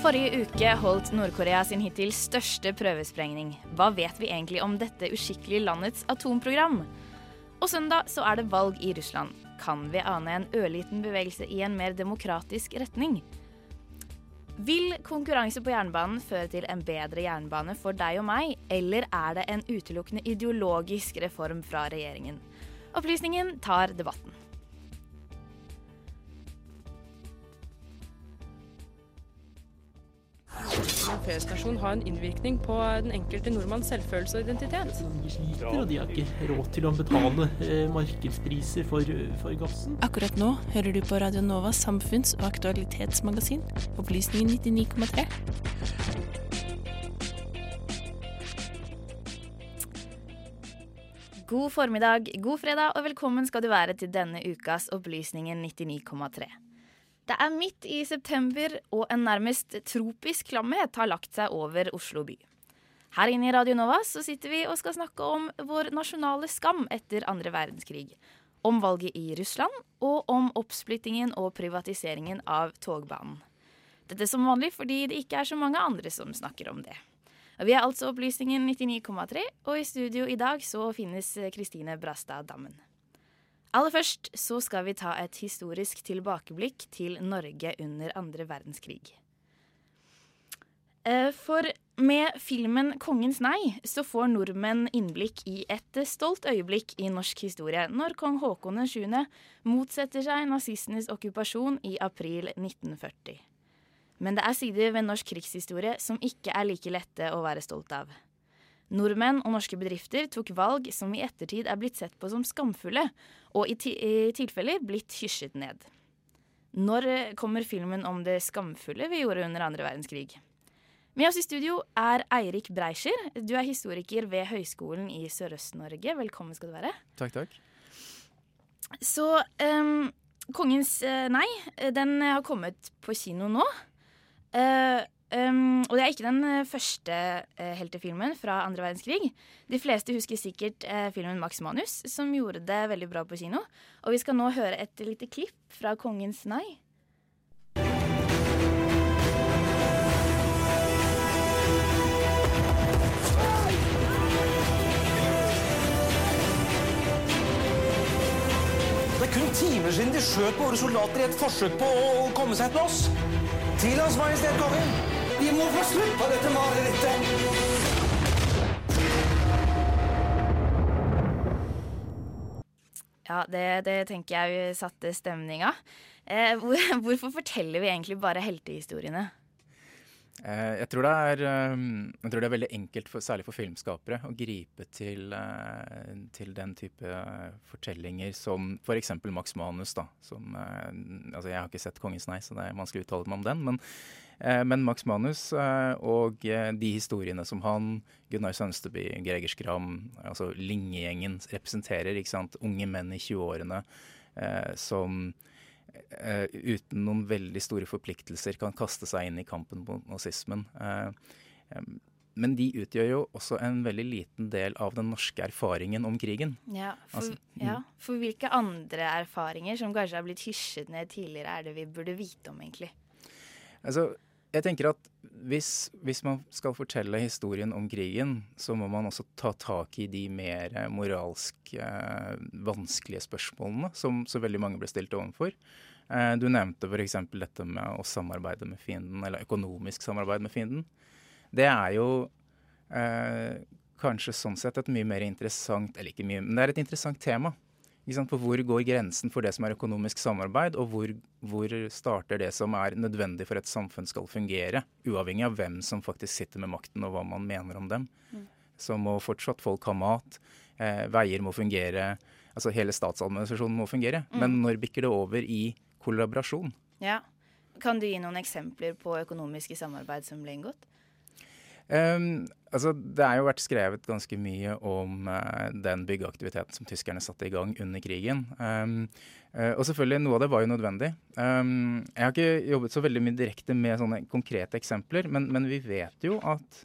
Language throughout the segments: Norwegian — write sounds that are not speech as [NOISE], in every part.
Forrige uke holdt Nord-Korea sin hittil største prøvesprengning. Hva vet vi egentlig om dette uskikkelige landets atomprogram? Og søndag så er det valg i Russland. Kan vi ane en ørliten bevegelse i en mer demokratisk retning? Vil konkurranse på jernbanen føre til en bedre jernbane for deg og meg, eller er det en utelukkende ideologisk reform fra regjeringen? Opplysningen tar debatten. En feriestasjon har en innvirkning på den enkelte nordmanns selvfølelse og identitet. De sliter, og de har ikke råd til å betale eh, markedspriser for, for gassen. Akkurat nå hører du på Radio Novas samfunns- og aktualitetsmagasin, Opplysningen 99,3. God formiddag, god fredag og velkommen skal du være til denne ukas Opplysningen 99,3. Det er midt i september, og en nærmest tropisk klamhet har lagt seg over Oslo by. Her inne i Radio Nova så sitter vi og skal snakke om vår nasjonale skam etter andre verdenskrig. Om valget i Russland, og om oppsplittingen og privatiseringen av togbanen. Dette som vanlig fordi det ikke er så mange andre som snakker om det. Vi er altså Opplysningen 99,3, og i studio i dag så finnes Kristine Brastad Dammen. Aller først så skal vi ta et historisk tilbakeblikk til Norge under andre verdenskrig. Eh, For med filmen 'Kongens nei' så får nordmenn innblikk i et stolt øyeblikk i norsk historie når kong Haakon 7. motsetter seg nazistenes okkupasjon i april 1940. Men det er sider ved norsk krigshistorie som ikke er like lette å være stolt av. Nordmenn og norske bedrifter tok valg som i ettertid er blitt sett på som skamfulle, og i, ti i tilfeller blitt hysjet ned. Når eh, kommer filmen om det skamfulle vi gjorde under andre verdenskrig? Med oss i studio er Eirik Breischer. Du er historiker ved Høgskolen i Sørøst-Norge. Velkommen skal du være. Takk, takk. Så um, Kongens eh, nei, den har kommet på kino nå. Eh, ehm, og det er ikke den eh, første uh, heltefilmen fra andre verdenskrig. De fleste husker sikkert uh, filmen Max Manus, som gjorde det veldig bra på kino. Og vi skal nå høre et lite klipp fra Kongens nei. Det er kun timer siden de skjøt på våre soldater i et forsøk på å komme seg til oss. Til Hans Majestet Kongen. Vi må få slutt på dette marerittet. Ja, det, det tenker jeg satte stemninga. Eh, hvor, [LAUGHS] hvorfor forteller vi egentlig bare heltehistoriene? Eh, Jeg tror, det er, eh, jeg tror det er veldig enkelt, for, særlig for filmskapere, å gripe til, eh, til den type eh, fortellinger som f.eks. Max Manus. da, som, eh, altså Jeg har ikke sett 'Kongens nei', så det er vanskelig å uttale meg om den. Men, men Max Manus eh, og eh, de historiene som han, Gunnar Sønsteby, Greger Skram, altså Linge-gjengen representerer, ikke sant, unge menn i 20-årene eh, som eh, uten noen veldig store forpliktelser kan kaste seg inn i kampen mot nazismen. Eh, men de utgjør jo også en veldig liten del av den norske erfaringen om krigen. Ja, for, Altså, mm. ja, for hvilke andre erfaringer som kanskje har blitt hysjet ned tidligere, er det vi burde vite om, egentlig? Altså, jeg tenker at hvis, hvis man skal fortelle historien om krigen, så må man også ta tak i de mer moralsk eh, vanskelige spørsmålene som så veldig mange ble stilt overfor. Eh, du nevnte f.eks. dette med å samarbeide med fienden, eller økonomisk samarbeid med fienden. Det er jo eh, kanskje sånn sett et mye mer interessant Eller ikke mye, men det er et interessant tema. På hvor går grensen for det som er økonomisk samarbeid, og hvor, hvor, starter det som er nødvendig for et samfunn skal fungere, uavhengig av hvem som faktisk sitter med makten og hva man mener om dem. Mm. Så må fortsatt folk ha mat, eh, veier må fungere, altså hele statsadministrasjonen må fungere. Mm. Men når bikker det over i kollaborasjon? Ja. Kan du gi noen eksempler på økonomiske samarbeid som ble inngått? Um, altså, det er jo vært skrevet ganske mye om uh, den byggeaktiviteten som tyskerne satte i gang under krigen. Um, uh, og selvfølgelig, noe av det var jo nødvendig. Um, jeg har ikke jobbet så veldig mye direkte med sånne konkrete eksempler, men, men vi vet jo at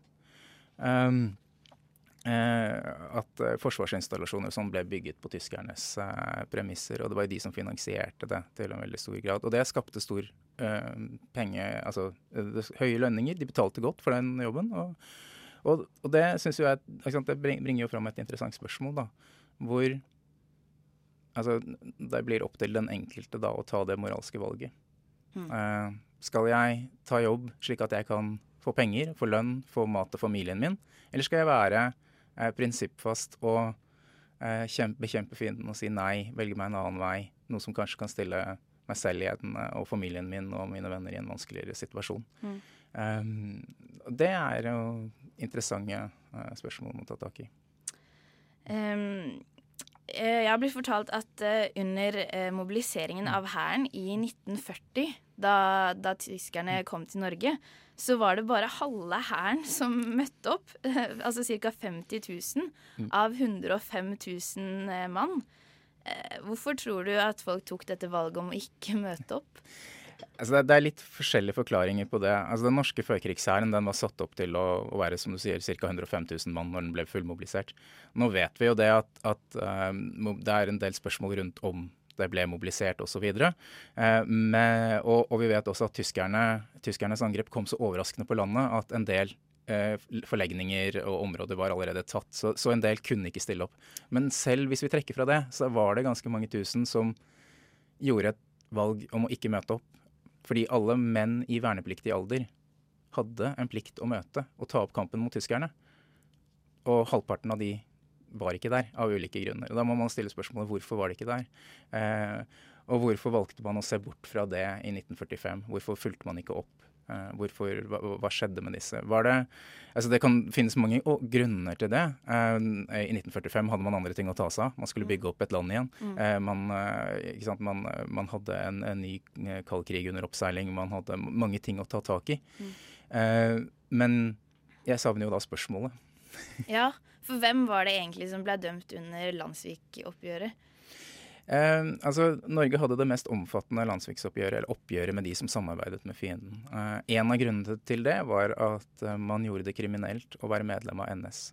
Eh, at eh, forsvarsinstallasjoner som ble bygget på tyskernes premisser. Og det var jo de som finansierte det til en veldig stor grad. Og det skapte stor penge, altså høye lønninger. De betalte godt for den jobben. Og, og, og det synes jo jeg, det bringer jo fram et interessant spørsmål, da. Hvor altså, det blir opp til den enkelte da å ta det moralske valget. Mm. Uh, skal jeg ta jobb slik at jeg kan få penger, få lønn, få mat til familien min? Eller skal jeg være er prinsippfast og eh, kjempe, bekjempe fienden og si nei, velge meg en annen vei. Noe som kanskje kan stille meg selv i eh, og familien min og mine venner i en vanskeligere situasjon. Mm. Um, det er jo interessante uh, spørsmål å ta tak i. Um, jeg blitt fortalt at uh, under mobiliseringen av Hæren i 1940, da, da tyskerne kom til Norge, så var det bare halve hæren som møtte opp. [LAUGHS] altså ca. 50 000 mm. av 105 000 eh, mann. Eh, hvorfor tror du at folk tok dette valget om å ikke møte opp? Altså det, er litt forskjellige forklaringer på det. Altså Den norske førkrigshæren var satt opp til å, å, være som du sier, ca. 105 000 mann når den ble fullmobilisert. Nå vet vi jo det at, at um, det er en del spørsmål rundt om det ble mobilisert osv. Eh, og, og vi vet også at tyskerne, tyskernes angrep kom så overraskende på landet at en del eh, forlegninger og områder var allerede tatt. Så, så, en del kunne ikke stille opp. Men selv hvis vi trekker fra det, så var det ganske mange tusen som gjorde et valg om å ikke møte opp. Fordi alle menn i vernepliktig alder hadde en plikt å møte og ta opp kampen mot tyskerne. Og halvparten av de var ikke der av ulike grunner. Og Da må man stille spørsmålet hvorfor var de ikke der. Eh, og hvorfor valgte man å se bort fra det i 1945? Hvorfor fulgte man ikke opp? Uh, hvorfor, hva, hva, skjedde med disse? Var det, altså det kan finnes mange grunner til det. Uh, I 1945 hadde man andre ting å ta seg av. Man skulle bygge opp et land igjen. Mm. Uh, man, man, man, hadde en, en ny kald krig under oppseiling. Man hadde mange ting å ta tak i. Mm. Men jeg savner jo da spørsmålet. ja, for hvem var det egentlig som ble dømt under Landsvik-oppgjøret? Eh, altså, Norge hadde det mest omfattende landssviksoppgjøret, eller oppgjøret med de som samarbeidet med fienden. Eh, en av grunnene til det var at eh, man gjorde det kriminelt å være medlem av NS.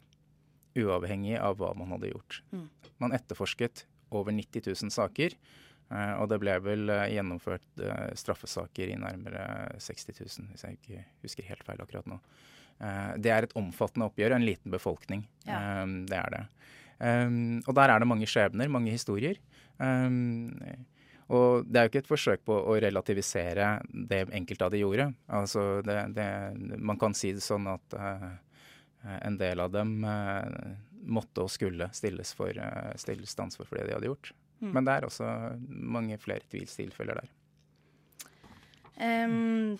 Uavhengig av hva man hadde gjort. Mm. Man etterforsket over 90 000 saker. Eh, og det ble vel eh, gjennomført eh, straffesaker i nærmere 60 000, hvis jeg ikke husker helt feil akkurat nå. Eh, det er et omfattende oppgjør og en liten befolkning. Ja. Det er det. Eh, og der er det mange skjebner, mange historier. Og det er jo ikke et forsøk på å relativisere det enkelte av de gjorde. Altså det, det, man kan si det sånn at uh, en del av dem uh, måtte og skulle stilles, for, uh, stilles til ansvar for det de hadde gjort. Mm. Men det er også mange flere tvilstilfeller der. Um,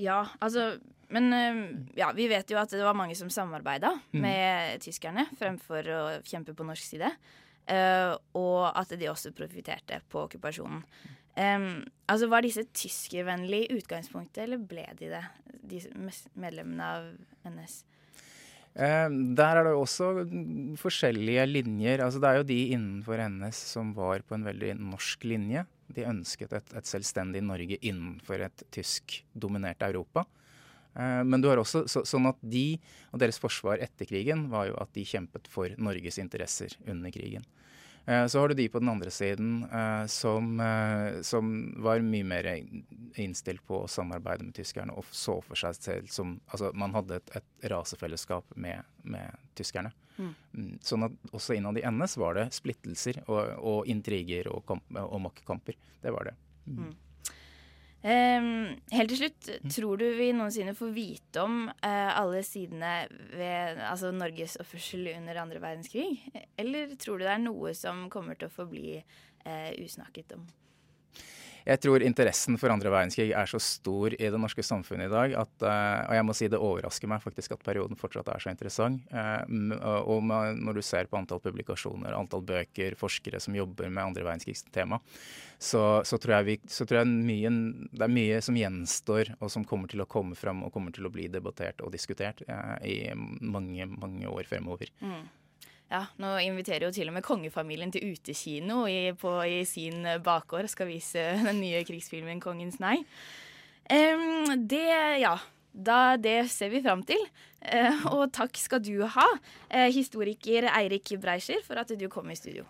ja, altså men eh, ja, vi vet jo at det var mange som samarbeida mm. med tyskerne fremfor å kjempe på norsk side. Uh, og at de også profiterte på okkupasjonen. Um, altså Var disse tyskervennlige i utgangspunktet, eller ble de det, de medlemmene av NS? Uh, der er det også forskjellige linjer. Altså Det er jo de innenfor NS som var på en veldig norsk linje. De ønsket et, et selvstendig Norge innenfor et tysk-dominert Europa. Eh, men du har også så, sånn at de og deres forsvar etter krigen var jo at de kjempet for Norges interesser under krigen. Eh, Så har du de på den andre siden eh, som, som var mye mer innstilt på å samarbeide med tyskerne og så for seg selv som Altså man hadde et, et rasefellesskap med, med tyskerne. Mm. Mm, Sånn at også innad i NS var det splittelser og, og intriger og, kamp, og maktkamper. Det var det. Mm. Mm. Ehm, helt til slutt, tror du vi noensinne får vite om eh, alle sidene ved altså Norges oppførsel under andre verdenskrig? Eller tror du det er noe som kommer til å forbli eh, usnakket om? Jeg tror interessen for andre verdenskrig er så stor i det norske samfunnet i dag at eh, Og jeg må si det overrasker meg faktisk at perioden fortsatt er så interessant. Eh, og når du ser på antall publikasjoner, antall bøker, forskere som jobber med andre verdenskrigs-tema, så, så tror jeg, vi, så tror jeg mye, det er mye som gjenstår, og som kommer til å komme fram og kommer til å bli debattert og diskutert eh, i mange, mange år fremover. Mm. Ja, nå inviterer jo til og med kongefamilien til utekino i, på, i sin eh, bakgård. Skal vise [LAUGHS] den nye krigsfilmen 'Kongens nei'. Um, det, ja. Da, det ser vi fram til. Uh, og takk skal du ha, uh, historiker Eirik Breischer, for at du kom i studio.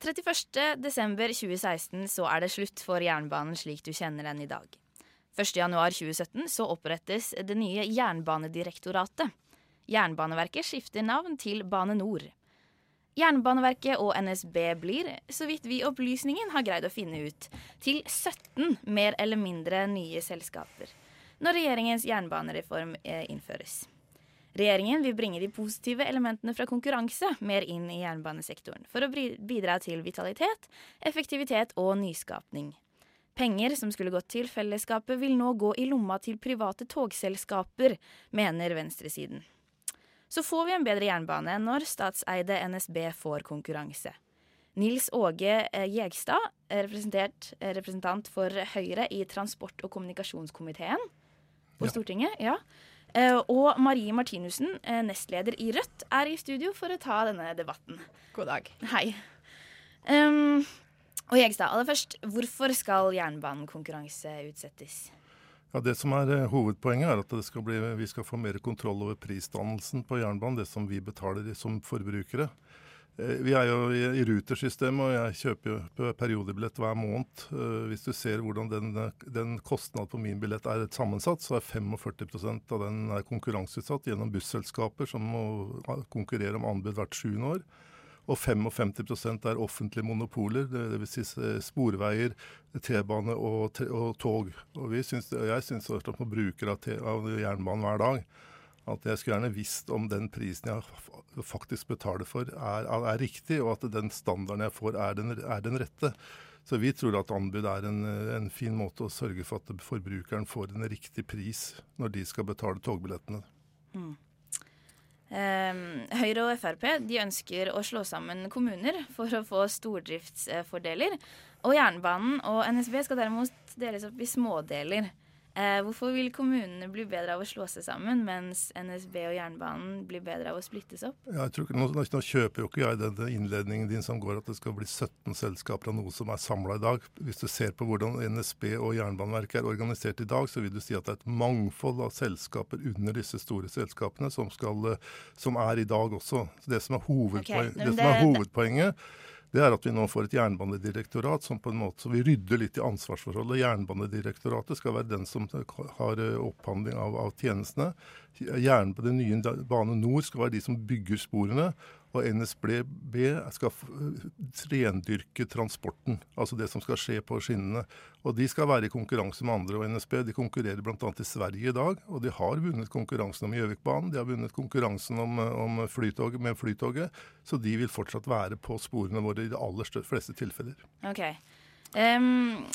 31.12.2016 så er det slutt for jernbanen slik du kjenner den i dag. 1.1.2017 så opprettes det nye Jernbanedirektoratet. Jernbaneverket skifter navn til Bane Nor. Jernbaneverket og NSB blir, så vidt vi opplysningen har greid å finne ut, til 17 mer eller mindre nye selskaper når regjeringens jernbanereform eh, innføres. Regjeringen vil bringe de positive elementene fra konkurranse mer inn i jernbanesektoren for å bidra til vitalitet, effektivitet og nyskapning. Penger som skulle gått til fellesskapet, vil nå gå i lomma til private togselskaper, mener venstresiden. Så får vi en bedre jernbane når statseide NSB får konkurranse. Nils Åge eh, Jegstad, eh, representant for Høyre i transport- og kommunikasjonskomiteen på Stortinget, ja. Eh, Og Marie Martinussen, nestleder i Rødt, er i studio for å ta denne debatten. God dag. Hei. Um, og Jegstad, aller først, hvorfor skal jernbanekonkurranse utsettes? Ja, Det som er eh, hovedpoenget, er at skal bli, vi skal få mer kontroll over prisdannelsen på jernbanen, det som vi betaler som forbrukere. Eh, Vi er jo i, Ruter-systemet, og jeg kjøper jo periodebillett hver måned. Eh, Hvis du ser hvordan den, den kostnaden på min billett er sammensatt, så er 45% av den konkurranseutsatt gjennom busselskaper som må konkurrere om anbud hvert sjuende år. Og 55% er offentlige monopoler, dvs. Si eh, sporveier, T-bane og, og tog. Og og jeg syns som bruker av, av jernbanen hver dag, at jeg skulle gjerne visst om den prisen jeg faktisk betaler for, er, er riktig, og at den standarden jeg får, er den, er den rette. Så vi tror at anbud er en, en fin måte å sørge for at forbrukeren får en riktig pris når de skal betale togbillettene. Mm. Um, Høyre og Frp de ønsker å slå sammen kommuner for å få stordriftsfordeler. Og jernbanen og NSB skal derimot deles opp i smådeler. Eh, hvorfor vil kommunene bli bedre av å slå seg sammen, mens NSB og jernbanen blir bedre av å splittes opp? Jeg ikke, nå, nå kjøper jo ikke jeg den innledningen din som går at det skal bli 17 selskaper av noe som er samla i dag. Hvis du ser på hvordan NSB og Jernbaneverket er organisert i dag, så vil du si at det er et mangfold av selskaper under disse store selskapene som, skal, eh, som er i dag også. Så det som er, hovedpoenget okay, men det som er hovedpoenget, det er at vi nå får et jernbanedirektorat som på en måte, så vi rydder litt i ansvarsforholdet. Jernbanedirektoratet skal være den som har eh, opphandling av, av tjenestene. Jern, det nye Bane Nor skal være de som bygger sporene. Og NSB skal f- rendyrke transporten, altså det som skal skje på skinnene. Og de skal være i konkurranse med andre. Og NSB de konkurrerer bl.a. i Sverige i dag, og de har vunnet konkurransen om Gjøvikbanen. De har vunnet konkurransen om, om flytog, med Flytoget. Så de vil fortsatt være på sporene våre i de aller fleste tilfeller. Ok. Um,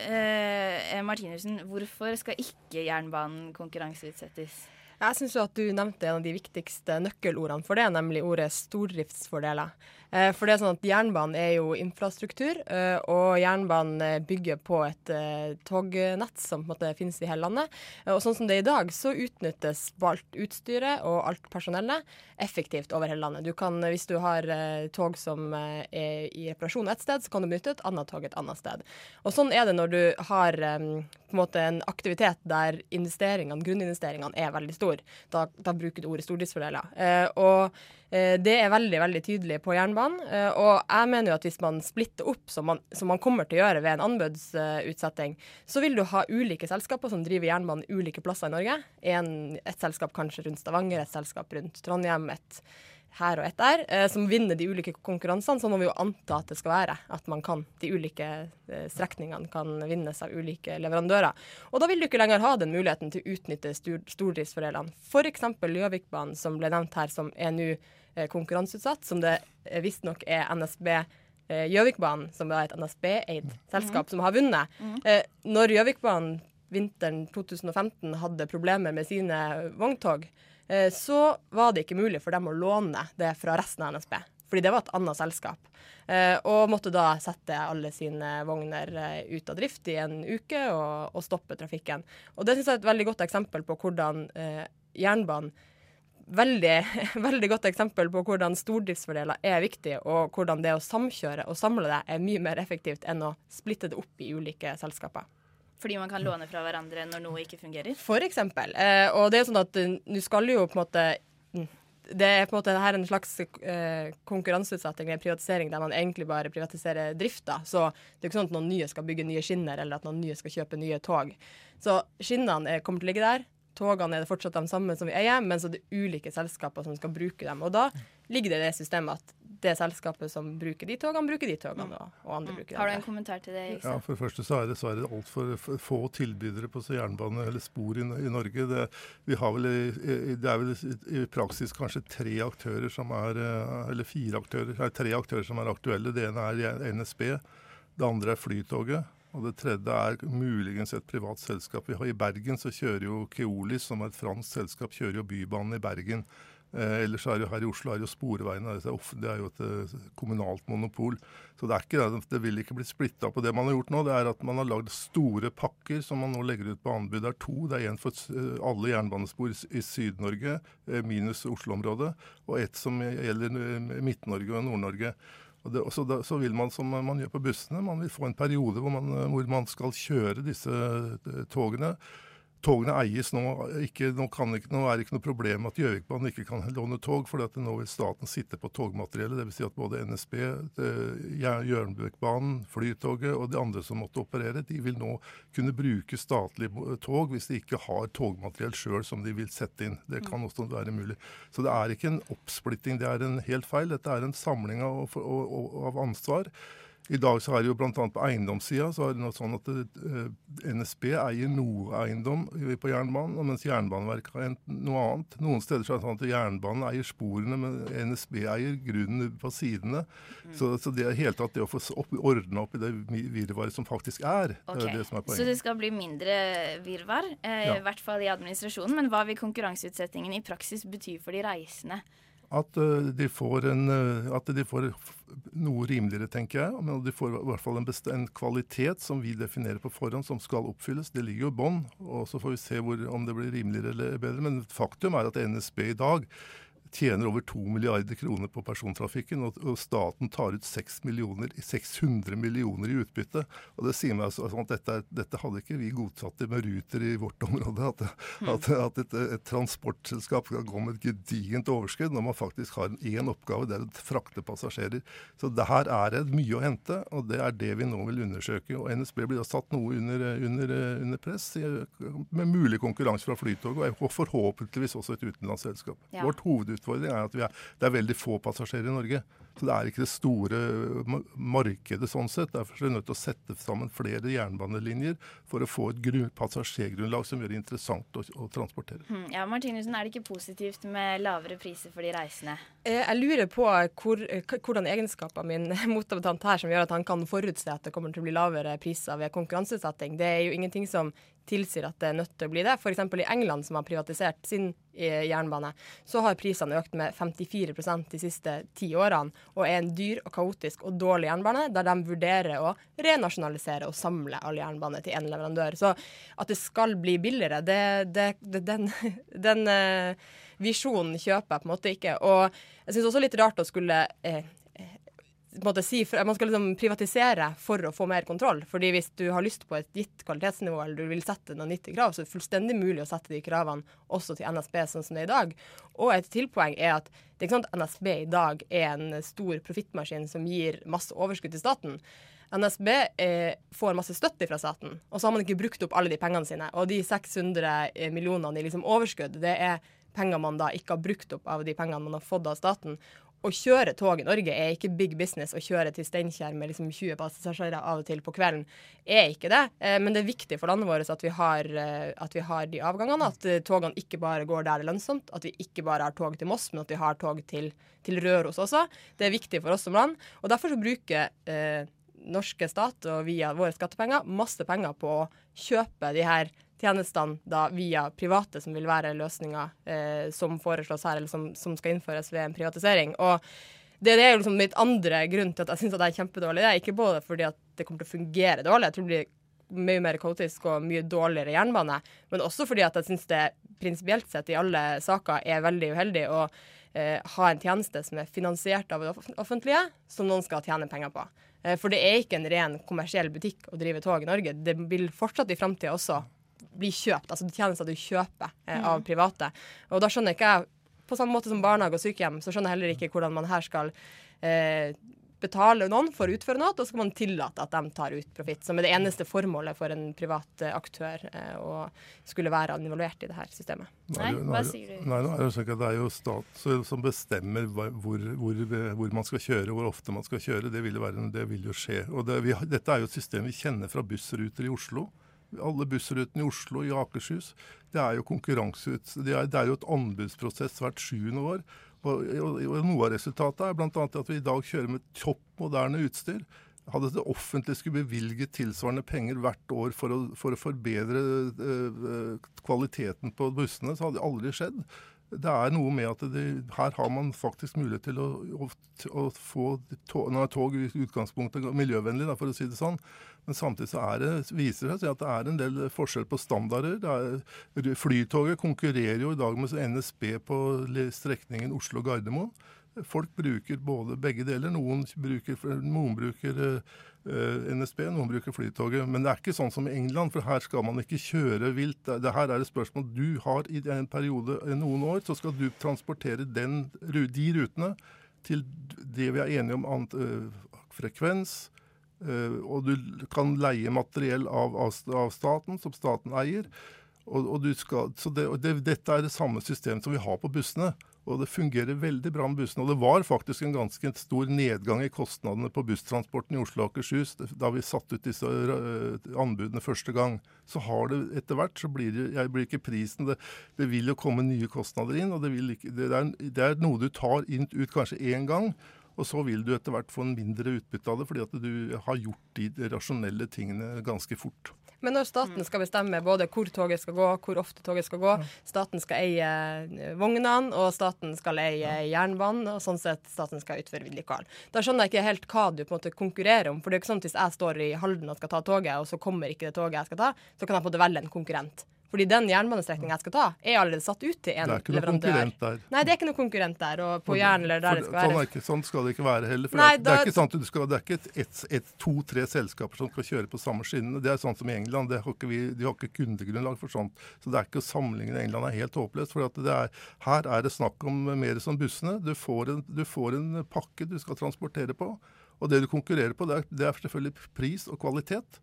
uh, Martinussen, hvorfor skal ikke jernbanen konkurranseutsettes? Jeg syns at du nevnte en av de viktigste nøkkelordene for det, nemlig ordet stordriftsfordeler. Eh, For det er sånn at Jernbanen er jo infrastruktur, eh, og jernbanen eh, bygger på et tognett som på en måte finnes i hele landet. Og sånn som det er i dag, så utnyttes alt utstyret og alt personellet effektivt over hele landet. Du kan, Hvis du har tog som er i reparasjon et sted, så kan du benytte et annet tog et annet sted. Og Sånn er det når du har på en måte en aktivitet der investeringene, grunninvesteringene er veldig store. Da, da bruker du ordet stordriftsfordeler. Og det er veldig veldig tydelig på jernbanen. Eh, og jeg mener jo at hvis man splitter opp, som man, som man kommer til å gjøre ved en anbudsutsetting, så vil du ha ulike selskaper som driver jernbanen ulike plasser i Norge. En, et selskap kanskje rundt Stavanger, et selskap rundt Trondheim. et her og ett der, eh, som vinner de ulike konkurransene, så må vi jo anta at det skal være. At man kan, de ulike eh, strekningene kan vinnes av ulike leverandører. Og da vil du ikke lenger ha den muligheten til å utnytte stor, stordriftsfordelene. F.eks. Gjøvikbanen, som ble nevnt her, som er nå eh, konkurranseutsatt, som det eh, visstnok er NSB eh, Gjøvikbanen, som er et NSB-eid selskap, som har vunnet. Eh, når Gjøvikbanen vinteren 2015 hadde problemer med sine vogntog, så var det ikke mulig for dem å låne det fra resten av NSB. Fordi det var et annet selskap. Eh, og måtte da sette alle sine vogner eh, ut av drift i en uke og, og stoppe trafikken. Og det syns jeg er et veldig godt eksempel på hvordan eh, jernbanen Veldig, [LAUGHS] veldig godt eksempel på hvordan stordriftsfordeler er viktig, og hvordan det å samkjøre og samle det er mye mer effektivt enn å splitte det opp i ulike selskaper. Fordi man kan låne fra hverandre når noe ikke fungerer? For eksempel. Eh, og det er sånn at du skal jo på en måte mm, det er på en måte her en slags eh, konkurranseutsetting en privatisering der man egentlig bare privatiserer drifta. Så det er ikke sånn at noen nye skal bygge nye skinner, eller at noen nye skal kjøpe nye tog. Så skinnene er, kommer til å ligge der. Togene er det fortsatt de samme som vi eier, men så er det ulike selskaper som skal bruke dem. Og da ligger det i det systemet at det selskapet som bruker de togene, bruker de togene, og, og andre bruker de Har du en kommentar til det? Ja, For det første så er det dessverre altfor få tilbydere på så jernbane eller spor i, i Norge. Det, vi har vel, i- i- det er vel i, i praksis kanskje tre aktører som er eh, Eller fire aktører, er tre aktører som er aktuelle. Det ene er NSB, det andre er Flytoget. Og det tredje er muligens et privat selskap. Vi har I Bergen så kjører jo Keolis, som er et fransk selskap, kjører jo Bybanen i Bergen. Eh, ellers er jo her i Oslo er jo Sporveiene. Er, det er jo et eh, kommunalt monopol. Så det, ikke, det vil ikke bli splitta på. Det man har gjort nå, det er at man har lagd store pakker som man nå legger ut på anbud. Det er to. Det er en for eh, alle jernbanespor i Syd-Norge, eh, minus Oslo-området, og ett som gjelder Midt-Norge og Nord-Norge. Og det, så, da, så vil man som man gjør på bussene, man vil få en periode hvor man, eh, hvor man skal kjøre disse eh, togene. Togene eies nå ikke, nå, ikke, nå er det ikke noe problem at Gjøvikbanen ikke kan låne tog, for nå vil staten sitte på togmateriellet. Dvs. Si at både NSB, eh, Jørnbøkbanen, Flytoget og de andre som måtte operere, de vil nå kunne bruke statlige tog hvis de ikke har togmateriell sjøl som de vil sette inn. Det kan også være mulig. Så det er ikke en oppsplitting, det er en helt feil. Dette er en samling av, av ansvar. I dag så er det jo bl.a. på eiendomssida så er det noe sånn at det, eh, NSB eier noe eiendom på jernbanen, og mens Jernbaneverket har noe annet. Noen steder så er det sånn at jernbanen eier sporene, men NSB eier grunnen på sidene. Så, så det er helt tatt det å få ordna opp i det virvaret som faktisk er, det er det som er Så det skal bli mindre virvar, eh, Ja. i hvert fall i administrasjonen. Men hva vil konkurranseutsettingen i praksis bety for de reisende? At, eh, de en, eh, at de får noe rimeligere, tenker jeg. Men de får i hvert fall en, en kvalitet som vi definerer på forhånd, som skal oppfylles. Det ligger jo i bånn. Og så får vi se hvor, om det blir rimeligere eller bedre. Men faktum er at NSB i dag tjener over 2 milliarder kroner på persontrafikken, og, og staten tar ut 6 millioner, 600 millioner i utbytte. Og det sier meg altså, sånn at dette, er- dette hadde ikke vi godtatt det med Ruter i vårt område. At, at, at et, et transportselskap skal gå med et gedigent overskudd når man faktisk har én oppgave, det er å frakte passasjerer. Så det her er det mye å hente, og det er det vi nå vil undersøke. Og NSB blir da satt noe under, under, under press, med mulig konkurranse fra Flytoget, og forhåpentligvis også et utenlandsselskap. Ja. Vårt hovedutfordring er at er, det er veldig få passasjerer i Norge. Så det er ikke det store markedet sånn sett. Derfor er vi nødt til å sette sammen flere jernbanelinjer for å få et grunn, passasjergrunnlag som gjør det interessant å, å transportere. Hm, Ja, Martinussen, er det ikke positivt med lavere priser for de reisende? Eh, Jeg lurer på hvor, eh, hvordan egenskaper min [LAUGHS] motdebattant her som gjør at han kan forutse at det kommer til å bli lavere priser ved konkurranseutsetting. Det er jo ingenting som tilsier at det er nødt til å bli det. F.eks. i England, som har privatisert sin eh, jernbane, så har prisene økt med 54% de siste ti årene, og er en dyr og kaotisk og dårlig jernbane, der de vurderer å renasjonalisere og samle all jernbane til én leverandør. Så at det skal bli billigere, det, det, det, den, [LAUGHS] den visjonen kjøper jeg på en måte ikke. Og jeg syns også litt rart å skulle eh, måte si, man skal liksom privatisere for å få mer kontroll. Fordi hvis du har lyst på et gitt kvalitetsnivå, eller du vil sette noen 90 krav, så er det fullstendig mulig å sette de kravene også til NSB sånn som det er i dag. Og et tilpoeng er at det er ikke sånn at NSB i dag er en stor profittmaskin som gir masse overskudd til staten. NSB eh, får masse støtte fra staten, og så har man ikke brukt opp alle de pengene sine. Og de 600 millionene i liksom overskudd, det er penger man da ikke har brukt opp av de pengene man har fått av staten. Å kjøre tog i Norge er ikke big business. Å kjøre til Steinkjer med liksom 20 passasjerer av og til på kvelden er ikke det. Eh, men det er viktig for landet vårt at vi har, eh, at vi har de avgangene. At eh, togene ikke bare går der det er lønnsomt. At vi ikke bare har tog til Moss, men at vi har tog til, til Røros også. Det er viktig for oss som land. Og derfor så bruker eh, norske stat og via våre skattepenger masse penger på å kjøpe de her tjenestene da via private, som vil være løsninga eh, som foreslås her, eller som, som, skal innføres ved en privatisering. Og det, det er jo liksom mitt andre grunn til at jeg syns det er kjempedårlig. Det er ikke både fordi at det kommer til å fungere dårlig, jeg tror det blir mye mer kaotisk og mye dårligere jernbane, men også fordi at jeg syns det prinsipielt sett i alle saker er veldig uheldig å eh, ha en tjeneste som er finansiert av det offentlige, som noen skal tjene penger på. Eh, for det er ikke en ren kommersiell butikk å drive tog i Norge. Det vil fortsatt i framtida også bli kjøpt, altså tjenester du kjøper eh, av mm. private. Og da skjønner ikke jeg, på samme måte som barnehage og sykehjem, så skjønner jeg heller ikke hvordan man her skal eh, betale noen for å utføre noe, og så skal man tillate at de tar ut profitt. Som er det eneste formålet for en privat eh, aktør eh, å skulle være involvert i det her systemet. Nei, hva sier du? Nei, nå er det, sånn at det er jo stat som bestemmer hvor, hvor, hvor, man skal kjøre, hvor ofte man skal kjøre. Det vil, være, det vil jo skje. Og det, vi, dette er jo et system vi kjenner fra bussruter i Oslo alle bussrutene i Oslo, i Akershus. Det er jo konkurranseut... Det er, det er jo et anbudsprosess hvert sjuende år. Og, og, Noe av resultatet er bl.a. at vi i dag kjører med topp moderne utstyr. Hadde det offentlige skulle bevilget tilsvarende penger hvert år for å, for å forbedre uh, kvaliteten på bussene, så hadde det aldri skjedd det er noe med at det, her har man faktisk mulighet til å, å, å få tog, Nå tog i utgangspunktet miljøvennlig, da, for å si det sånn. Men samtidig så det, viser det seg at det er en del forskjell på standarder. Er, flytoget konkurrerer jo i dag med NSB på strekningen Oslo-Gardermoen. Folk bruker både begge deler. Noen bruker, noen bruker uh, NSB, noen bruker Flytoget. Men det er ikke sånn som i England, for her skal man ikke kjøre vilt. Det, her er et spørsmål du har i en periode noen år, så skal du transportere den, de rutene til det vi er enige om annet, uh, frekvens. Uh, og du kan leie materiell av, av, staten, som staten eier. Og, og skal, så det, det, Dette er det samme systemet som vi har på bussene. Og det fungerer veldig bra med bussene. Og det var faktisk en ganske stor nedgang i kostnadene på busstransporten i Oslo og Akershus da vi satte ut disse eh, anbudene første gang. Så har det etter hvert så blir det, jeg blir ikke prisen det, det, vil jo komme nye kostnader inn. og Det, ikke, det, er, det er, noe du tar inn, ut kanskje én gang. Og så vil du etter hvert få en mindre utbytte av det, fordi at du har gjort de rasjonelle tingene ganske fort. Men når staten skal bestemme både hvor toget skal gå, hvor ofte toget skal gå, staten skal eie eh, vognene, og staten skal eie jernbanen, og sånn sett staten skal utføre vedlikehold. Da skjønner jeg ikke helt hva du på en måte konkurrerer om. For det er ikke sånn at hvis jeg står i Halden og skal ta toget, og så kommer ikke det toget jeg skal ta, så kan jeg på en måte velge en konkurrent. Fordi den jernbanestrekninga jeg skal ta, er allerede satt ut til en leverandør. Det er ikke noen konkurrent der. Nei, det er ikke noen konkurrent der. Og på Jæren eller der for, det skal sånn være. Ikke, sånn skal det ikke være heller. For Nei, det, er, da, det, er ikke sant, skal, det er ikke et, et, et, to-tre selskaper som skal kjøre på samme skinnene. Det er sånn som i England. Har vi, de har ikke kundegrunnlag for sånt. Så det er ikke å sammenligne England er helt håpløst. For er, her er det snakk om mer som bussene. Du får, en, du får en pakke du skal transportere på. Og det du konkurrerer på, det er, det er selvfølgelig pris og kvalitet.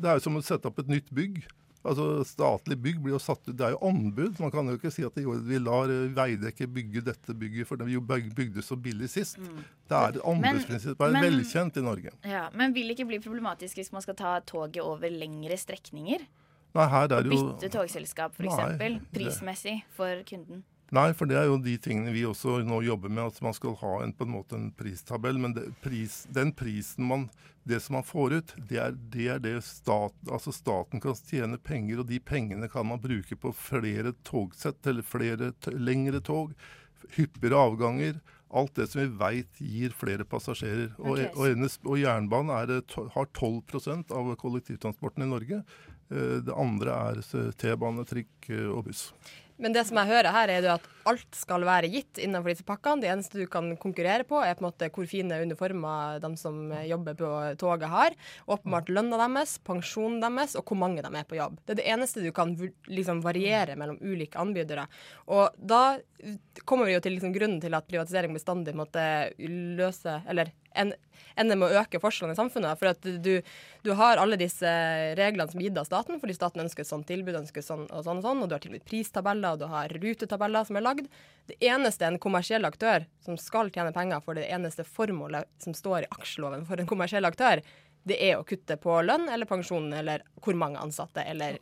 Det er jo som å sette opp et nytt bygg. Altså Statlig bygg blir jo satt ut Det er jo anbud. Man kan jo ikke si at vi lar Veidekke bygge dette bygget, for vi bygde så billig sist. Mm. Det er anbudsprinsippet. Det er velkjent i Norge. Ja, Men vil det ikke bli problematisk hvis man skal ta toget over lengre strekninger? Nei, her er det jo... Bytte togselskap, f.eks. Prismessig for kunden? Nei, for det er jo de tingene vi også nå jobber med, at man skal ha en, på en måte en pristabell. Men det, pris, den prisen man Det som man får ut, det er det, er det stat, altså staten kan tjene penger, og de pengene kan man bruke på flere togsett, eller flere lengre tog, hyppigere avganger. Alt det som vi veit gir flere passasjerer. Okay. Og, og, og, jernbanen er, har 12% av kollektivtransporten i Norge. Eh, det andre er T-bane, trikk eh, og buss. Men det som jeg hører her, er at alt skal være gitt innenfor disse pakkene. Det eneste du kan konkurrere på, er på en måte hvor fine uniformer de som jobber på toget har. Åpenbart lønna deres, pensjonen deres og hvor mange de er på jobb. Det er det eneste du kan liksom variere mellom ulike anbydere. Og da kommer vi jo til liksom grunnen til at privatisering bestandig måtte løse Eller en, ender med å øke forskjellene i samfunnet. For at du, du, har alle disse reglene som er gitt av staten, fordi staten ønsker et sånt tilbud, ønsker sånn og sånn og sånn, og du har til og med pristabeller, og du har rutetabeller som er lagd. Det eneste en kommersiell aktør som skal tjene penger for det eneste formålet som står i aksjeloven for en kommersiell aktør, det er å kutte på lønn eller pensjon eller hvor mange ansatte eller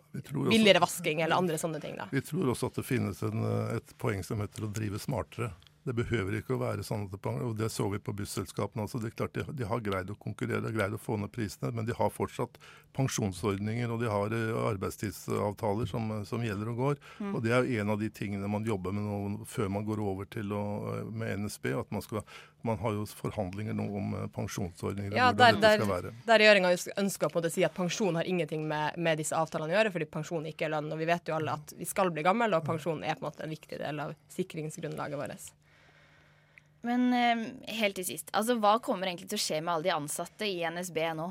billigere vasking eller andre sånne ting. Da. Vi tror også at det finnes en, et poeng som heter å drive smartere. Det behøver ikke å være sånn at og det så vi på busselskapene også. Det er klart de, de, har greid å konkurrere, greid å få ned prisene, men de har fortsatt pensjonsordninger og de har eh, arbeidstidsavtaler som, som gjelder og går. Mm. Og Det er jo en av de tingene man jobber med nå før man går over til å, med NSB. at man, skal, man har jo forhandlinger nå om eh, pensjonsordninger. Ja, der, der, der regjeringa ønsker på å si at pensjon har ingenting med, med, disse avtalene å gjøre, fordi pensjon ikke er lønn. Og vi vet jo alle at vi skal bli gamle, og pensjon er på en måte en viktig del av sikringsgrunnlaget vårt. Men eh, helt til sist, altså hva kommer egentlig til å skje med alle de ansatte i NSB nå?